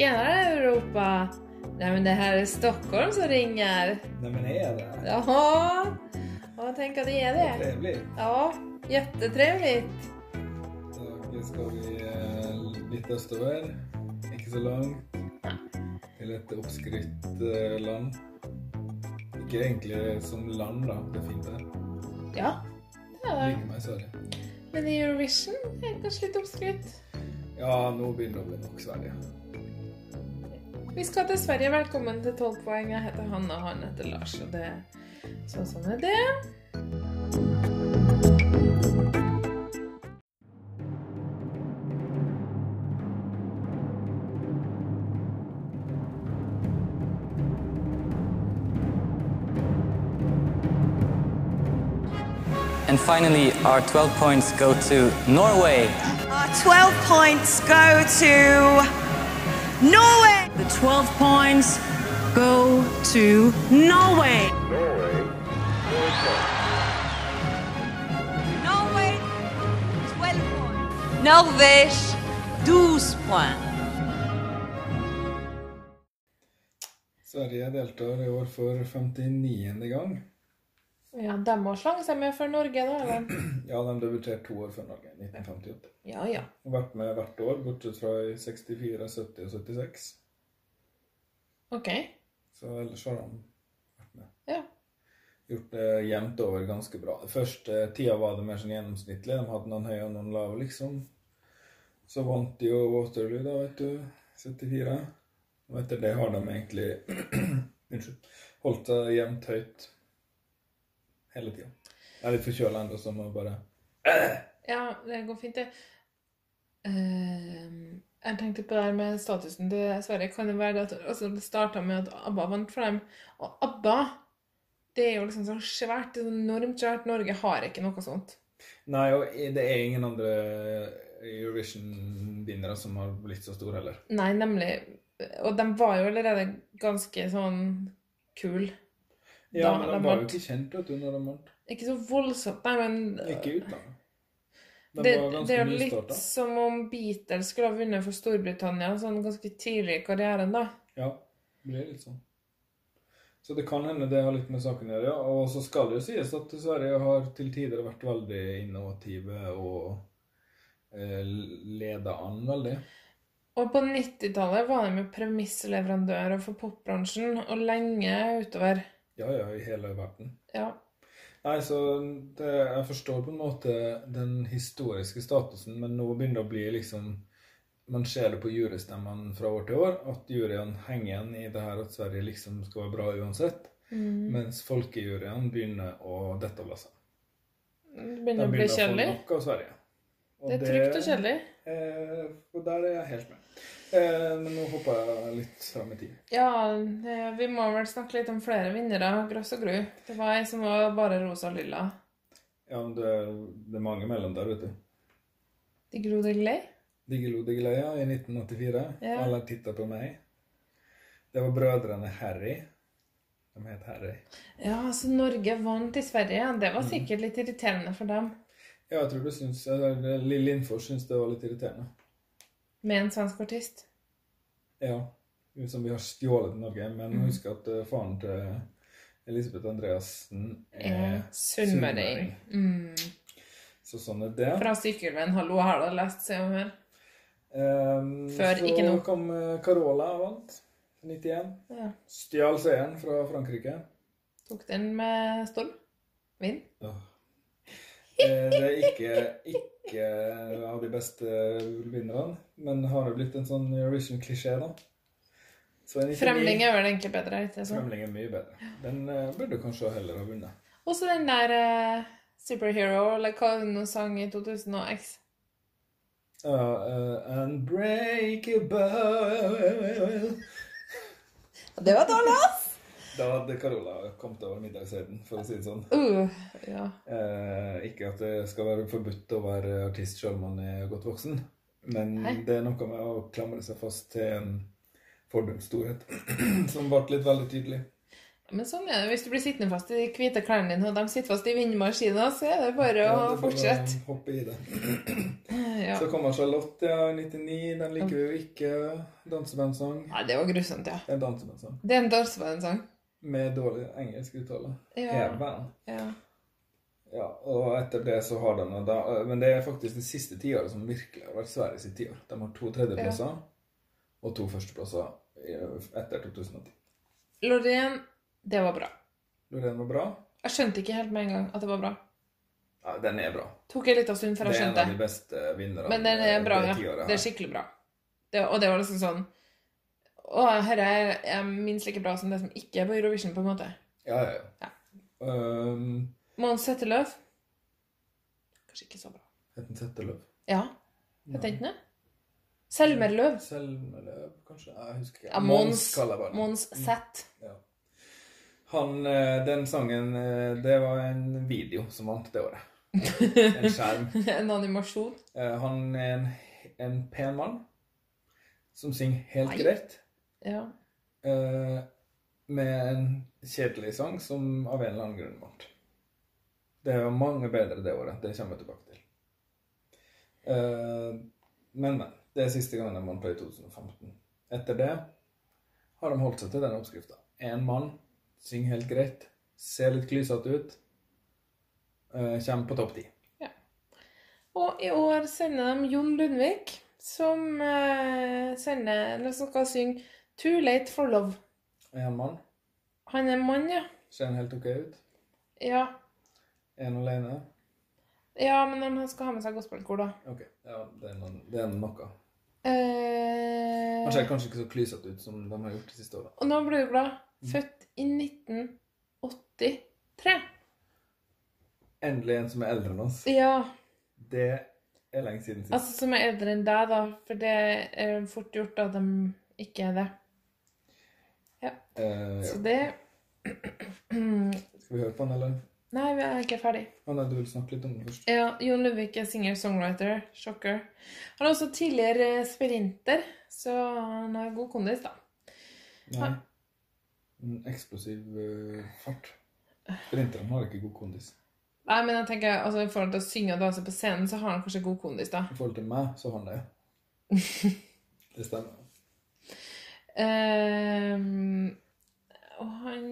Tjenare Europa! Nej men det här är Stockholm som ringer. Nej men är det? Jaha! Ja, tänk att det är det. Trevligt. Ja, jättetrevligt. Då ska vi eh, litt østover, ikke så langt, til et oppskrytt eh, land. Ikke egentlig som land, da. Det er fint der. Ja, det er det. Men i Eurovision er det kanskje litt oppskrytt. Ja, nå begynner det å bli nok Sverige. Vi skal til Sverige. Velkommen til 12 poeng. Jeg heter Hanna, og han heter Lars. Og det så sånn er det. And finally, our 12 points go to Norway. Our 12 points go to Norway. The 12 points go to Norway. Norway, 12 points. Norvège, 12 points. Sverige deltar i år for 59. gang. Ja, de må slange seg med for Norge, da. Eller? Ja, de debuterte to år før Norge, 1958. Ja, ja. Og vært med hvert år, bortsett fra i 64, 70 og 76. OK. Så ellers har de vært med. Ja. Gjort det jevnt over ganske bra. Først, første tida var det mer sånn gjennomsnittlig. De hadde noen høye og noen lave, liksom. Så vant de jo Waterloo, da, vet du. 74. Og etter det har de egentlig Unnskyld. Holdt seg jevnt høyt hele tida. Jeg er litt forkjøla ennå, så må bare Ja, det går fint, det. Ehm, jeg tenkte på det her med statusen til Sverige. Kan det være at altså, det starta med at ABBA vant for dem? Og ABBA det er jo liksom så svært. Det er enormt svært. Norge har ikke noe sånt. Nei, og det er ingen andre Eurovision-vinnere som har blitt så store heller. Nei, nemlig. Og de var jo allerede ganske sånn kul. Ja, Da- men de de var jo ikke kjent, vet du, når de vant. Ikke så voldsomt, nei, men Ikke utlandet. De det, det er jo litt som om Beatles skulle ha vunnet for Storbritannia sånn ganske tidlig i karrieren, da. Ja, det blir litt sånn. Så det kan hende det har litt med saken å gjøre. ja. Og så skal det jo sies at Sverige har til tider vært veldig innovative og eh, leda an veldig. Og på 90-tallet var de jo premissleverandører for popbransjen, og lenge utover. Ja, ja, i hele verden. Ja. Nei, så det, jeg forstår på en måte den historiske statusen, men nå begynner det å bli liksom Man ser det på jurystemmene fra år til år, at juryene henger igjen i det her at Sverige liksom skal være bra uansett, Mm. mens folkejuryene begynner å dette av seg. Det De begynner å bli begynner å få kjedelig. Det er trygt og kjedelig. Eh, og der er jeg helt med. Eh, men nå hopper jeg litt fram i tid. Ja, vi må vel snakke litt om flere vinnere, Grøss og Gru. Det var ei som var bare rosa og lilla. Ja, men det, det er mange mellom der, vet du. Diglo Digley. Diggelo ja. i 1984. Ja. Alle titta på meg. Det var brødrene Harry. De het Harry. Ja, så Norge vant i Sverige. Det Mm. var sikkert litt irriterende for dem. Ja, jeg tror du syns Lill Lindfors syns det var litt irriterende. Med en svensk artist. Ja. Som vi har stjålet i Norge. Men Mm. husk at eh, faren til Elisabeth Andreassen Er sunnmøring. Mm. Så sånn er det. Fra Sykkylven. Hallo, har du lest Se og Hør? Um, Før, så ikke nå. kom eh, Carola og vant. 91. Ja. Stjal seieren fra Frankrike. Tok den med storm. Vind. Åh. Eh, Det er ikke, ikke av de beste vinnerne, men har jo blitt en sånn Eurovision-klisjé, da. Så en 99 Fremling er vel egentlig bedre. ikke sant? Fremling er mye bedre. Den eh, burde kanskje heller ha vunnet. Også den der uh, Superhero, eller hva hun sang i 2000X. Ja, uh, Unbreakable Det var dårlig, ass! Da hadde Carola kommet over middagsverden, for å si det sånn. Uh, ja. Eh, ikke at det skal være forbudt å være artist selv om man er godt voksen, men Hei. det er noe med å klamre seg fast til en fordums storhet, som ble litt veldig tydelig. Men sånn er det. Hvis du blir sittende fast i de hvite klærne dine, og de sitter fast i vindmaskina, så er det bare Ja, å fortsette. Hoppe i det. Ja. Så kommer Charlotte, ja, 99. Den liker vi jo ikke. Dansebandsang. Nei, det var grusomt, ja. Det er en dansebandsang. Det er en dansebandsang. Med dårlig engelsk uttale. Ja. Hevan. Ja. Ja, og etter det så har de da, Men det er faktisk det siste tiåret som virkelig har vært Sverige sitt tiår. De har to tredjeplasser og to førsteplasser etter 2010. Loreen, det var bra. Loreen var bra. Jeg skjønte ikke helt med en gang at det var bra. Ja, den er bra. Tok jeg litt av stund før Det jeg er en av de beste vinnerne. Men den er bra, det ja. Det er skikkelig bra. Det, og det var liksom sånn Å, dette er, minst like bra som det som ikke er på Eurovision, på en måte. Ja, ja, Ja. ja. Um, Mons Zetterløv Kanskje ikke så bra. Het den Setteløv? Ja, jeg tenkte det. Selmerløv. Selmerløv, kanskje? Jeg husker ikke. Ja, Mons. Mons Zett. Ja. Han, eh, den sangen, eh, det var en video som vant det året. En skjerm. en animasjon. Eh, Han er en, en pen mann som synger helt Nei. greit. Ja. eh, Med en kjedelig sang som av en eller annen grunn vant. Det var mange bedre det året. Det kommer jeg tilbake til. Eh, Men, men. Det er siste gangen de vant på i 2015. Etter det har de holdt seg til den oppskrifta. Én mann, synger helt greit, ser litt klysete ut, eh, kommer på topp ti. Og i år sender de Jon Lundvik, som eh, sender Eller som skal synge 'Too Late for Love'. Er han mann, Han er mann, ja. ser han helt ok ut. Ja, Er han alene. ja men han skal ha med seg gospelkor, da. Ok, ja, det er, noen, det er noe. Eh, Han ser kanskje ikke så klysete ut som de har gjort de siste åra. og nå blir du glad. Født i 1983. Endelig en som er eldre enn oss. Ja, Det er lenge siden sist. altså som er eldre enn deg, da. For det er fort gjort at de ikke er det. Eh, Uh, ja. det Skal vi høre på han, eller? Nei, vi er ikke ferdig. Han nei, du vil snakke litt om det først. Ja, Jon Lundvik er singer-songwriter. Sjokker. Han er også tidligere sprinter, så han har god kondis, da. Nei. En eksplosiv uh, fart. Sprinteren har ikke god kondis. Nei, men jeg tenker, altså I forhold til å synge og danse på scenen, så har han kanskje god kondis, da. I forhold til meg, så har han det. Det stemmer. Ehm, og han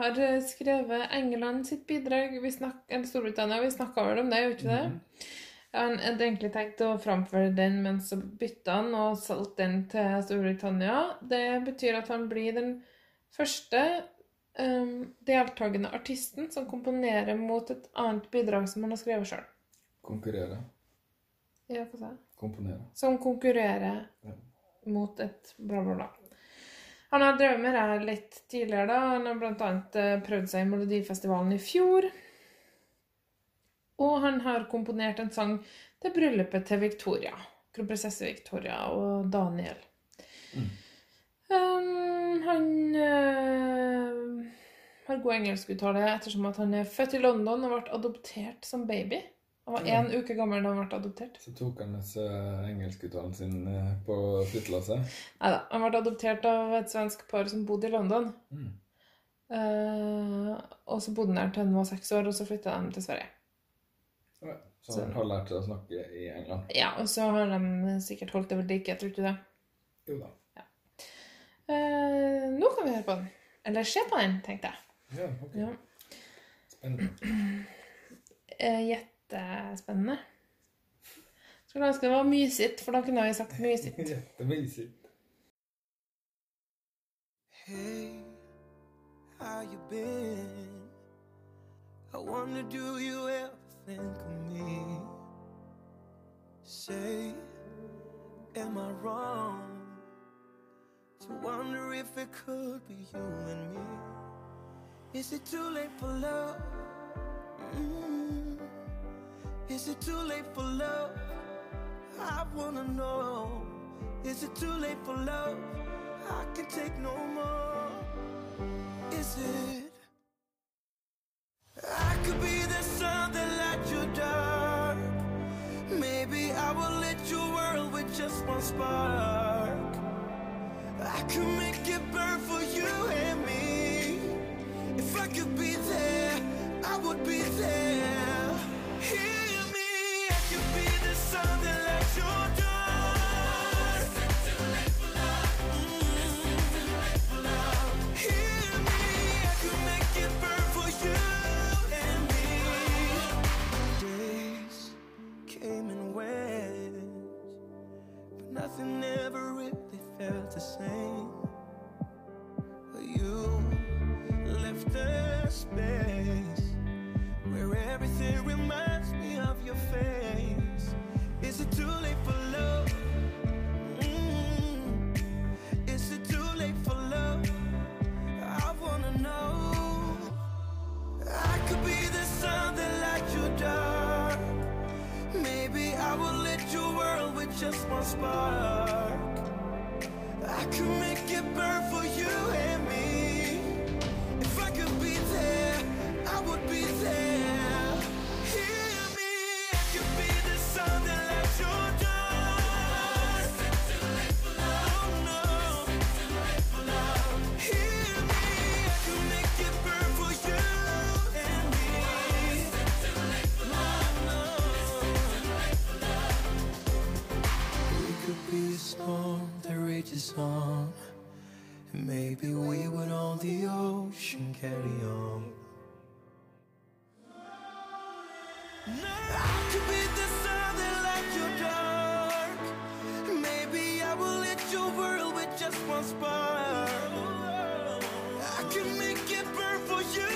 har skrevet England sitt bidrag, vi snak, eller Storbritannia. Vi snakka vel om det, gjorde vi ikke det? Han hadde egentlig tenkt å framføre den, men så bytta han og solgte den til Storbritannia. Det betyr at han blir den første um, deltakende artisten som komponerer mot et annet bidrag som han har skrevet sjøl. Konkurrere. Ja, hva sa jeg? Komponere. Som konkurrerer Ja. mot et bla, bla, bla. Han har drevet med det litt tidligere. da. Han har annet eh, prøvd seg i Melodifestivalen i fjor. Og han har komponert en sang til bryllupet til Victoria. Kronprinsesse Victoria og Daniel. Um, han uh, har god engelskuttale ettersom at han er født i London og ble adoptert som baby. Han var én uke gammel da han ble adoptert. Så tok han disse engelskuttene sine sin eh, på flyttelasset. Neida, han ble adoptert av et svensk par som bodde i London. Mm. Uh, og så bodde han der til han var seks år, og så flytta de til Sverige. Ja, Så han har lært seg å snakke i England. Ja, Og så har de sikkert holdt det ved like, tror du ikke det? Jo da. Eh, nå kan vi høre på den. Eller se på den, tenkte jeg. Ja, ok. Ja. Spennende. Eh, Jettespennende. Skulle ønske det var mysigt, for da kunne jeg sagt mysigt. Jättemysigt. Hey, how you been? I wonder, do you ever think of me? Say, am I wrong to wonder if it could be you and me? Is it too late for love? Mm. Is it too late for love? I wanna know. Is it too late for love? I can take no more. Is it? I could be the sun that lights your dark. Maybe I will lit your world with just one spark. I could make it burn for you and me. If I could be there, I would be there. Hear just one spark. I could make it burn for you maybe we would on the ocean carry on. I could be the sun that lights your dark. Maybe I will lit your world with just one spark. I can make it burn for you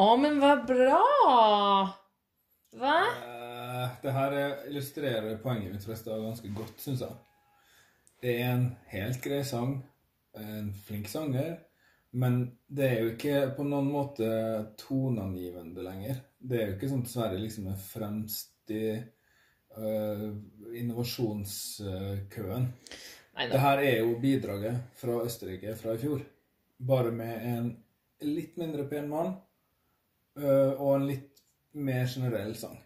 Å, men hva bra! Hva? Eh, det her eh, illustrerer poenget mitt forresten ganske godt, syns jeg. Det er en helt grei sang, en flink sanger, men det er jo ikke på noen måte toneangivende lenger. Det er jo ikke sånn at Sverige liksom er fremst i eh, innovasjonskøen. Nei Det her er jo bidraget fra Østerrike fra i fjor. Bare med en litt mindre pen mann og en litt mer generell sang.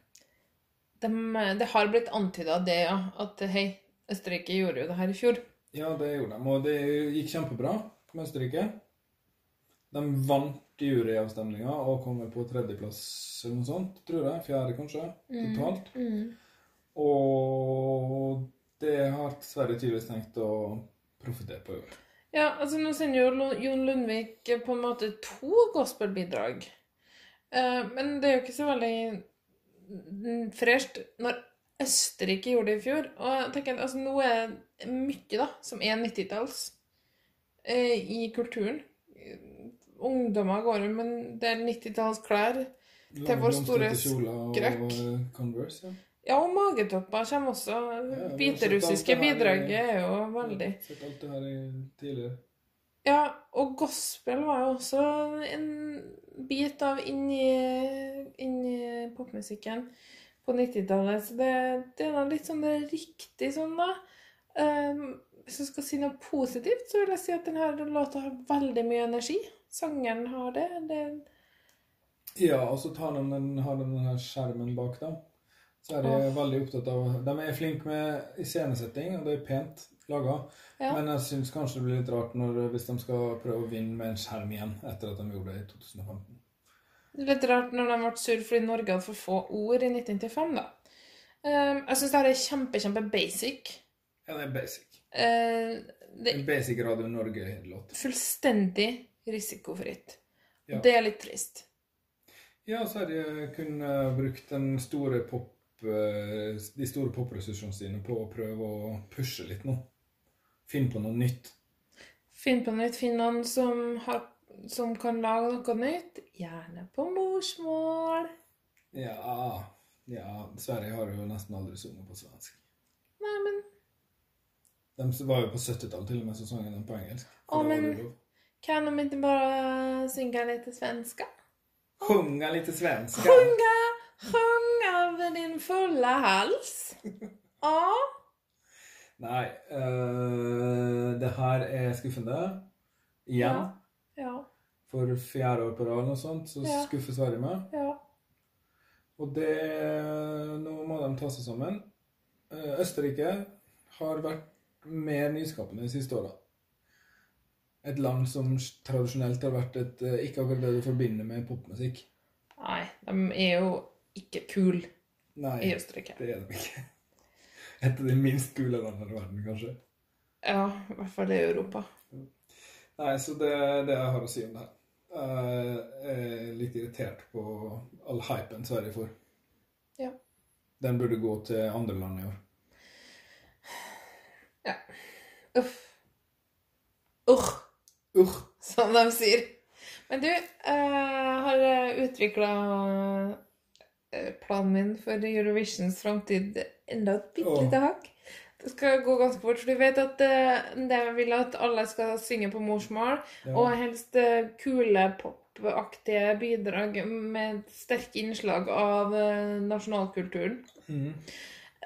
De, det har blitt antyda det, ja. At hei, Østerrike gjorde jo det her i fjor. Ja, det gjorde de, og det gikk kjempebra med Østerrike. De vant juryavstemninga og kom på tredjeplass eller noe sånt, tror jeg. Fjerde, kanskje, totalt. Og det har Sverige tydeligvis tenkt å profitere på i år. Ja, altså nå sender jo Jon Lundvik på en måte to gospelbidrag. Eh, men det er jo ikke så veldig fresht når Østerrike gjorde det i fjor. Og jeg tenker, altså nå er det mye da, som er 90-talls eh, i kulturen. Ungdommer går jo med det er 90-tallsklær. Til vår store skrekk. Converse, ja. Ja, og magetopper kommer også. Ja, Hviterussiske bidraget er jo veldig Sett alt det her tidligere. Ja, og gospel var jo også en bit av inni, inni popmusikken på 90-tallet. Så det, det er litt sånn det er riktig sånn, da. Um, hvis jeg skal si noe positivt, så vil jeg si at denne låta har veldig mye energi. Sangeren har det. det Ja, og så den, har de den her skjermen bak, da. Så er de veldig opptatt av De er flinke med iscenesetting, og det er pent laga. Ja. Men jeg syns kanskje det blir litt rart når, hvis de skal prøve å vinne med en skjerm igjen etter at de gjorde det i 2015. det er litt rart når de ble sur fordi Norge hadde for få ord i 1995, da. Um, jeg syns det her er kjempe, kjempe basic. Ja, det er basic. Uh, det En basic Radio Norge-låt. fullstendig risikofritt. Ja. Det er litt trist. Ja, så har de kun eh, brukt den store pop, eh, de store popressursene sine på å prøve å pushe litt nå. Finne på noe nytt. Finn på noe nytt. Finn noen som, har, som kan lage noe nytt. Gjerne på morsmål. Ja, ja Sverige har jo nesten aldri sunget på svensk. Nei, men De var jo på 70-tallet til og med så sang de på engelsk. Å, men- kan de ikke bare synge litt svenska? Sjunga litt svenska. Sjunga, sjunga med din fulla hals. Ja. Nei, eh, det her er skuffende. Igjen. Ja. Ja. For fjerde år på rad eller noe sånt, så Ja. skuffer Sverige meg. ja. Og det Nå må de ta seg sammen. Eh, Østerrike har vært mer nyskapende de siste åra. Et land som tradisjonelt har vært et eh, ikke akkurat det du forbinder med popmusikk. Nei, de er jo ikke kule i Østerrike. det er de ikke. Et av de minst kule landene i verden, kanskje. Ja, i hvert fall i Europa. Nei, så det er det jeg har å si om det her. Jeg er litt irritert på all hypen Sverige får. Ja. Den burde gå til andre land i år. Ja. Uff. Urr, Urr. som de sier. Men du, jeg har utvikla planen min for Eurovisions framtid enda et bitte lite hakk. Det skal gå ganske fort, for du vet at eh, det vil at alle skal synge på morsmål, Ja. og helst eh, kule popaktige bidrag med sterke innslag av eh, nasjonalkulturen. Mm.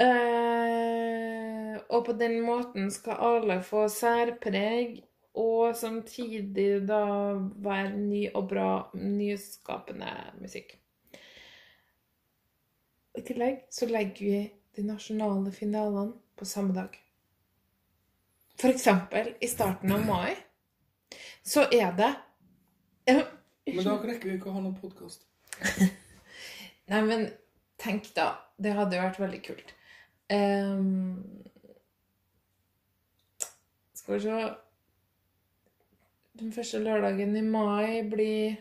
Eh, og på den måten skal alle få særpreg, og samtidig da være ny og bra, nyskapende musikk. I tillegg så legger vi de nasjonale finalene på samme dag. For eksempel i starten av mai så er det Men da rekker vi ikke å ha noen podkast. Nei, men tenk da. Det hadde jo vært veldig kult. Um, skal vi se Den første lørdagen i mai blir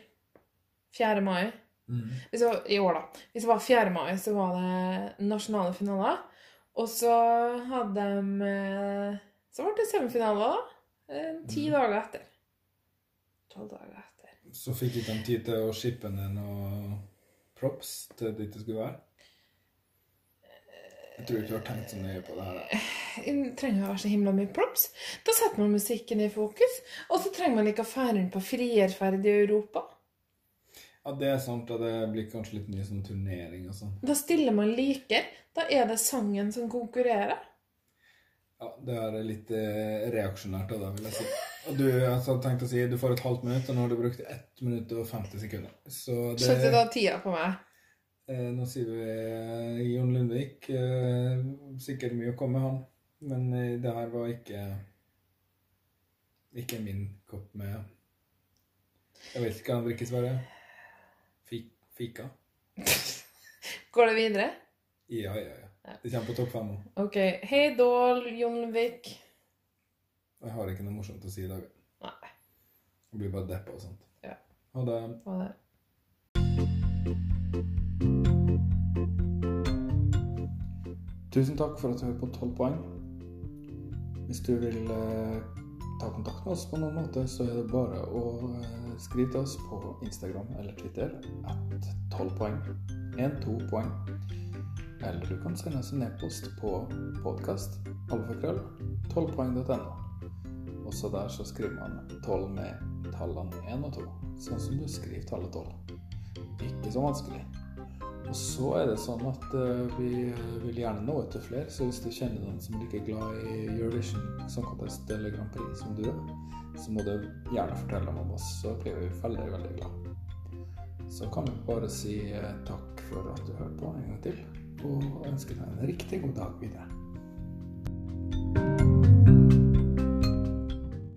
4. mai. Hvis det var, I år, da. Hvis det var 4. mai, så var det nasjonale finaler. Og så hadde de eh, Så ble det semifinaler, da. Ti mm. dager etter. Tolv dager etter. Så fikk ikke de tid til å shippe ned noen props til dit det skulle være. Jeg tror ikke du har tenkt så nøye på det her. da. Det trenger å være så himla mye props. Da setter man musikken i fokus. Og så trenger man ikke å fære rundt på frierferd i Europa. Ja, det er sant, og det blir kanskje litt mye sånn turnering og sånn. Da stiller man liker. Da er det sangen som konkurrerer. Ja, det er litt eh, reaksjonært av deg, vil jeg si. Og du altså, tenkte å si du får et halvt minutt, og nå har du brukt 1 minutt og 50 sekunder. Så det Skjønte da tida på meg. eh, Nå sier vi eh, Jon Lundvik. Eh, sikkert mye å komme, han. Men eh, det her var ikke Ikke min kopp med Jeg vet ikke hva han drikker. Fi, fika? Går det videre? Ja, ja, ja. Det kommer på topp fem nå. OK. Hei, Dahl, Jonvik. Jeg har ikke noe morsomt å si i dag. Nei. Jeg blir bare deppa og sånt. Ja. Ha det. Er det? Tusen takk for at du hører på 12 poeng. Hvis du vil eh, ta kontakt med oss på noen måte, så er det bare å eh, skrive til oss på Instagram eller Twitter at 12 poeng. 1-2 poeng. Eller du kan sende oss en e-post på podkast alfakrøll 12poeng.no. Også der så skriver man 12 med tallene 1 og 2, sånn som du skriver tallet 12. Ikke så vanskelig. Og så er det sånn at uh, vi vil gjerne nå etter flere, så hvis du kjenner noen som er like glad i Eurovision Song Contest eller Grand Prix som du er, så må du gjerne fortelle dem om oss, så blir vi veldig, veldig glad. Så kan vi bare si uh, takk for at du hørte på en gang til, og ønske deg en riktig god dag videre.